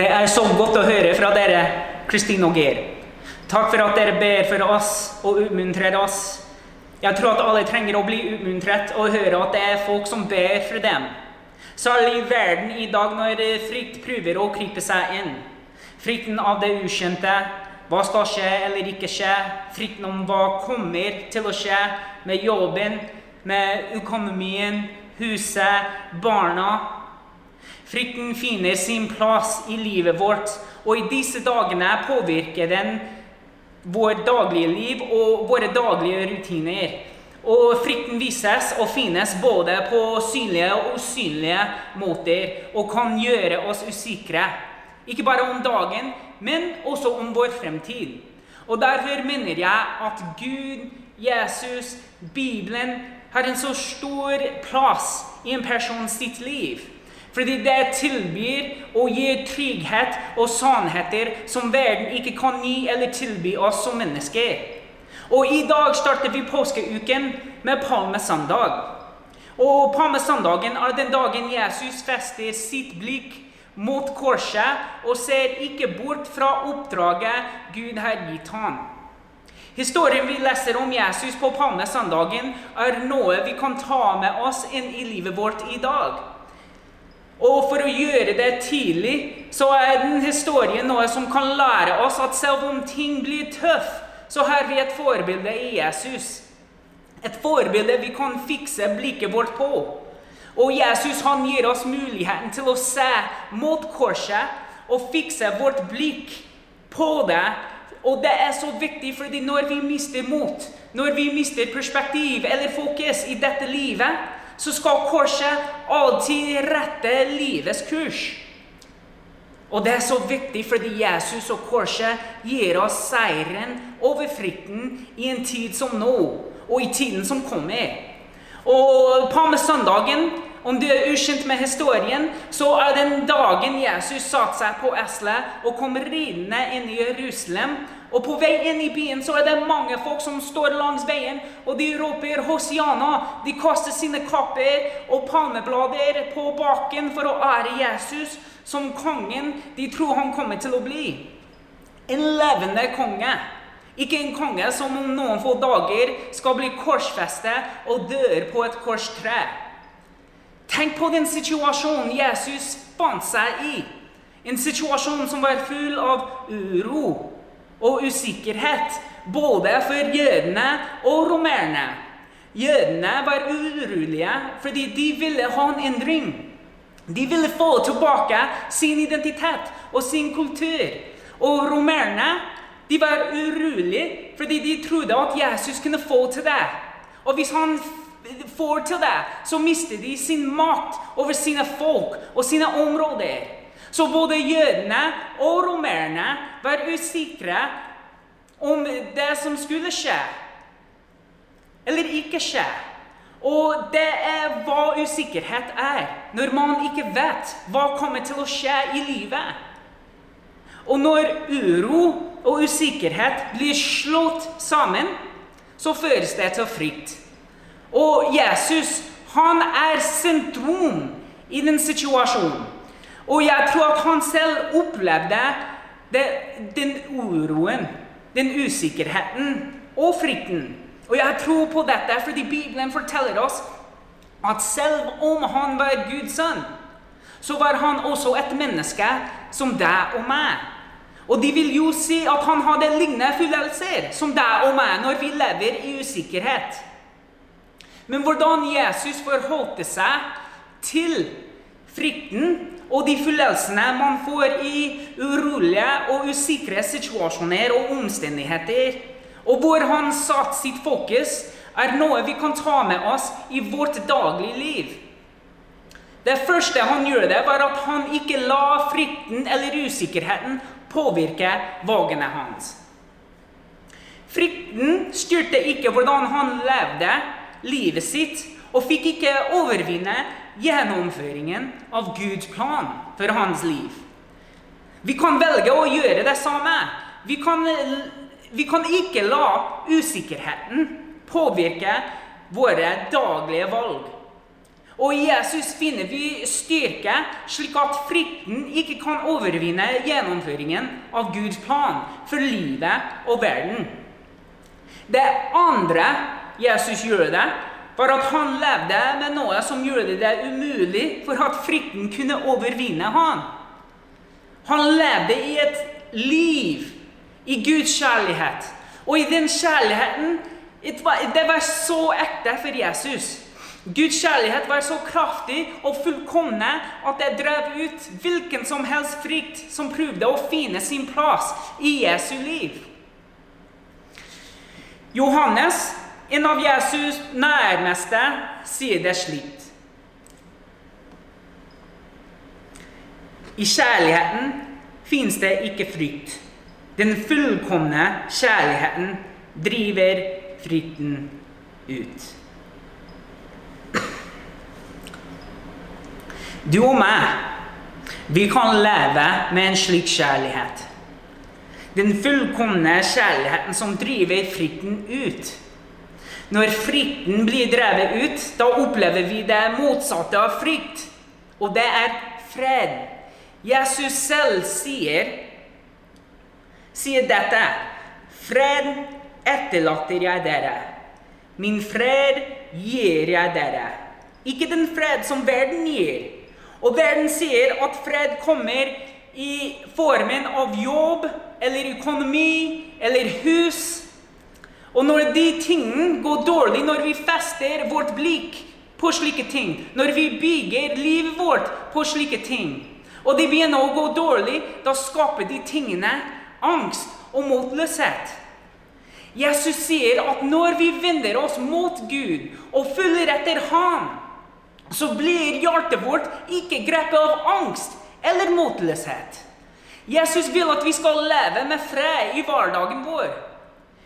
Det er så godt å høre fra dere, Kristin og Geir. Takk for at dere ber for oss og oppmuntrer oss. Jeg tror at alle trenger å bli oppmuntret og høre at det er folk som ber for dem. Særlig i verden i dag når frykt prøver å krype seg inn. Frykten av det ukjente, hva skal skje eller ikke skje. Frykten om hva kommer til å skje med jobben, med økonomien, huset, barna. Frykten finner sin plass i livet vårt, og i disse dagene påvirker den vår daglige liv og våre daglige rutiner. Og frykten vises og finnes både på synlige og usynlige måter og kan gjøre oss usikre. Ikke bare om dagen, men også om vår fremtid. Og derfor mener jeg at Gud, Jesus, Bibelen har en så stor plass i en person sitt liv. Fordi det tilbyr og gir trygghet og sannheter som verden ikke kan gi eller tilby oss som mennesker. Og i dag starter vi påskeuken med palmesøndag. Og palmesøndagen er den dagen Jesus fester sitt blikk mot korset og ser ikke bort fra oppdraget Gud har gitt ham. Historien vi leser om Jesus på palmesøndagen, er noe vi kan ta med oss inn i livet vårt i dag. Og for å gjøre det tidlig, så er den historien noe som kan lære oss at selv om ting blir tøff, så har vi et forbilde i Jesus. Et forbilde vi kan fikse blikket vårt på. Og Jesus han gir oss muligheten til å se mot korset og fikse vårt blikk på det. Og det er så viktig, fordi når vi mister mot, når vi mister perspektiv eller fokus i dette livet, så skal korset alltid rette livets kurs. Og det er så viktig fordi Jesus og korset gir oss seieren over frykten i en tid som nå, og i tiden som kommer. Og palmesøndagen, om du er ukjent med historien, så er den dagen Jesus satte seg på eselet og kom ridende inn i Jerusalem og på vei inn i byen så er det mange folk som står langs veien, og de roper 'Hosiana'. De kaster sine kapper og palmeblader på baken for å ære Jesus som kongen de tror han kommer til å bli. En levende konge. Ikke en konge som om noen få dager skal bli korsfestet og dør på et korstre. Tenk på den situasjonen Jesus fant seg i. En situasjon som var full av uro og usikkerhet både for jødene og romerne. Jødene var urolige fordi de ville ha en endring. De ville få tilbake sin identitet og sin kultur. Og romerne de var urolige fordi de trodde at Jesus kunne få til det. Og hvis han får til det, så mister de sin makt over sine folk og sine områder. Så både jødene og romerne var usikre om det som skulle skje, eller ikke skje. Og det er hva usikkerhet er, når man ikke vet hva kommer til å skje i livet. Og når uro og usikkerhet blir slått sammen, så føres det til frykt. Og Jesus, han er sentrum i den situasjonen. Og jeg tror at han selv opplevde det, den uroen, den usikkerheten og frykten. Og jeg tror på dette fordi Bibelen forteller oss at selv om han var Guds sønn, så var han også et menneske som deg og meg. Og de vil jo si at han hadde lignende følelser som deg og meg når vi lever i usikkerhet. Men hvordan Jesus forholdte seg til frykten og de følelsene man får i urolige og usikre situasjoner og omstendigheter, og hvor han satte sitt fokus, er noe vi kan ta med oss i vårt daglige liv. Det første han gjorde, var at han ikke la frykten eller usikkerheten påvirke valgene hans. Frykten styrte ikke hvordan han levde livet sitt, og fikk ikke overvinne gjennomføringen av Guds plan for hans liv. Vi kan velge å gjøre det samme. Vi kan, vi kan ikke la usikkerheten påvirke våre daglige valg. Og i Jesus finner vi styrke, slik at frykten ikke kan overvinne gjennomføringen av Guds plan for livet og verden. Det andre Jesus gjorde, det, var at han levde med noe som gjorde det umulig for at frykten kunne overvinne han. Han levde i et liv i Guds kjærlighet. Og i den kjærligheten Det var så ekte for Jesus. Guds kjærlighet var så kraftig og fullkomne at det drev ut hvilken som helst frykt som prøvde å finne sin plass i Jesu liv. Johannes, en av Jesus' nærmeste, sier det slik. I kjærligheten fins det ikke frykt. Den fullkomne kjærligheten driver frykten ut. Du og meg, vi kan leve med en slik kjærlighet. Den fullkomne kjærligheten som driver frykten ut. Når frykten blir drevet ut, da opplever vi det motsatte av frykt. Og det er fred. Jesus selv sier, sier dette. Fred etterlater jeg dere. Min fred gir jeg dere. Ikke den fred som verden gir. Og verden sier at fred kommer i formen av jobb eller økonomi eller hus. Og når de tingene går dårlig, når vi fester vårt blikk på slike ting, når vi bygger livet vårt på slike ting, og det begynner å gå dårlig, da skaper de tingene angst og motløshet. Jesus sier at når vi vender oss mot Gud og følger etter Ham, så blir hjertet vårt ikke grepet av angst eller motløshet. Jesus vil at vi skal leve med fred i hverdagen vår.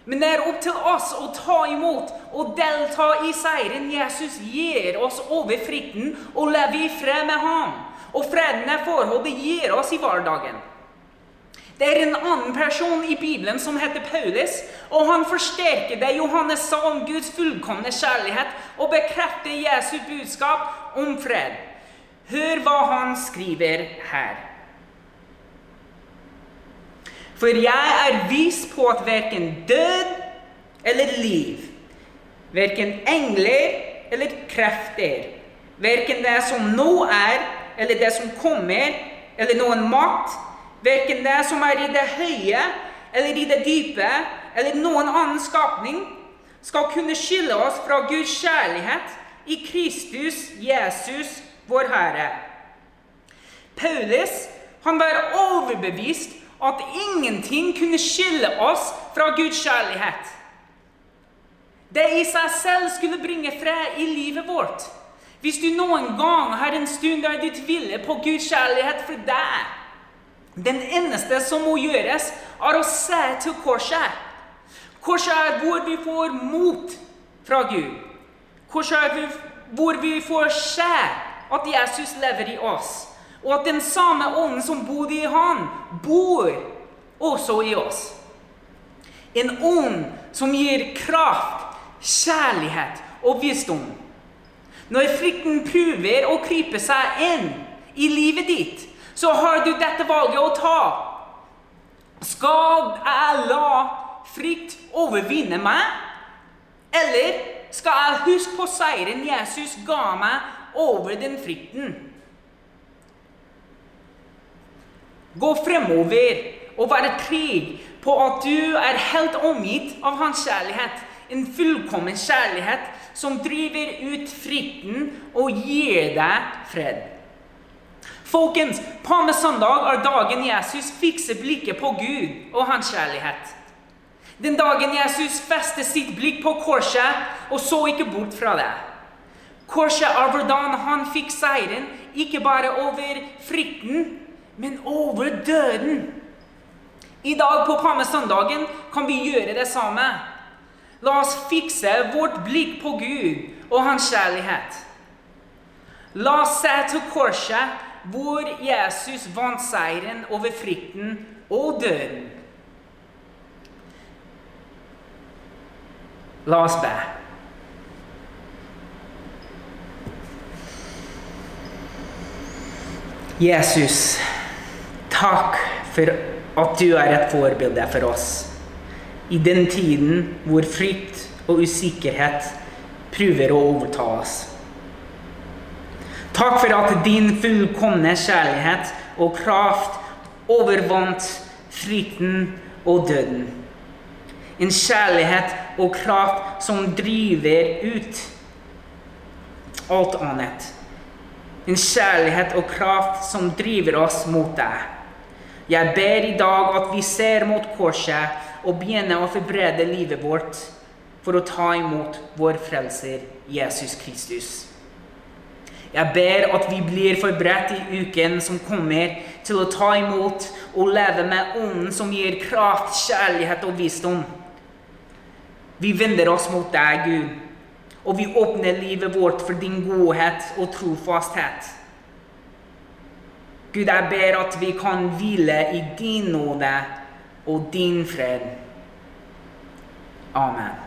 Men det er opp til oss å ta imot og delta i seieren Jesus gir oss over frykten, og leve i fred med ham. Og freden er forholdet gir oss i hverdagen. Det er en annen person i Bibelen som heter Paulus, og han forsterker det Johannes sa om Guds fullkomne kjærlighet, og bekrefter Jesu budskap om fred. Hør hva han skriver her. For jeg er vis på at verken død eller liv, verken engler eller krefter, verken det som nå er, eller det som kommer, eller noen makt, verken det som er i det høye eller i det dype, eller noen annen skapning, skal kunne skille oss fra Guds kjærlighet i Kristus Jesus, vår Herre. Paulus han var overbevist at ingenting kunne skille oss fra Guds kjærlighet. Det i seg selv skulle bringe fred i livet vårt. Hvis du noen gang har en stund der du tviler på Guds kjærlighet for deg, den eneste som må gjøres, er å se til korset. Korset er hvor vi får mot fra Gud. Korset er hvor vi får se at Jesus lever i oss, og at den samme ånden som bodde i han, bor også i oss. En ånd som gir kraft, kjærlighet og visdom. Når frykten prøver å krype seg inn i livet ditt, så har du dette valget å ta. Skal jeg la frykt overvinne meg? Eller skal jeg huske på seieren Jesus ga meg over den frykten? Gå fremover og være trygg på at du er helt omgitt av hans kjærlighet. En fullkommen kjærlighet som driver ut frykten og gir deg fred. Folkens, Palmesøndag er dagen Jesus fikser blikket på Gud og hans kjærlighet. Den dagen Jesus festet sitt blikk på korset og så ikke bort fra det. Korset er hvordan han fikk seieren, ikke bare over frykten, men over døden. I dag på Palmesøndagen kan vi gjøre det samme. La oss fikse vårt blikk på Gud og hans kjærlighet. La oss se til korset hvor Jesus vant seieren over frykten og døden. La oss be. Jesus, takk for at du er et forbilde for oss. I den tiden hvor frykt og usikkerhet prøver å overta oss. Takk for at din fullkomne kjærlighet og kraft overvant frykten og døden. En kjærlighet og kraft som driver ut alt annet. En kjærlighet og kraft som driver oss mot deg. Jeg ber i dag at vi ser mot korset og begynner å forberede livet vårt for å ta imot vår frelser Jesus Kristus. Jeg ber at vi blir forberedt i uken som kommer, til å ta imot og leve med ånden som gir kraft, kjærlighet og visdom. Vi vender oss mot deg, Gud og vi åpner livet vårt for din godhet og trofasthet. Gud, jeg ber at vi kan hvile i din nåde og din fred. Amen.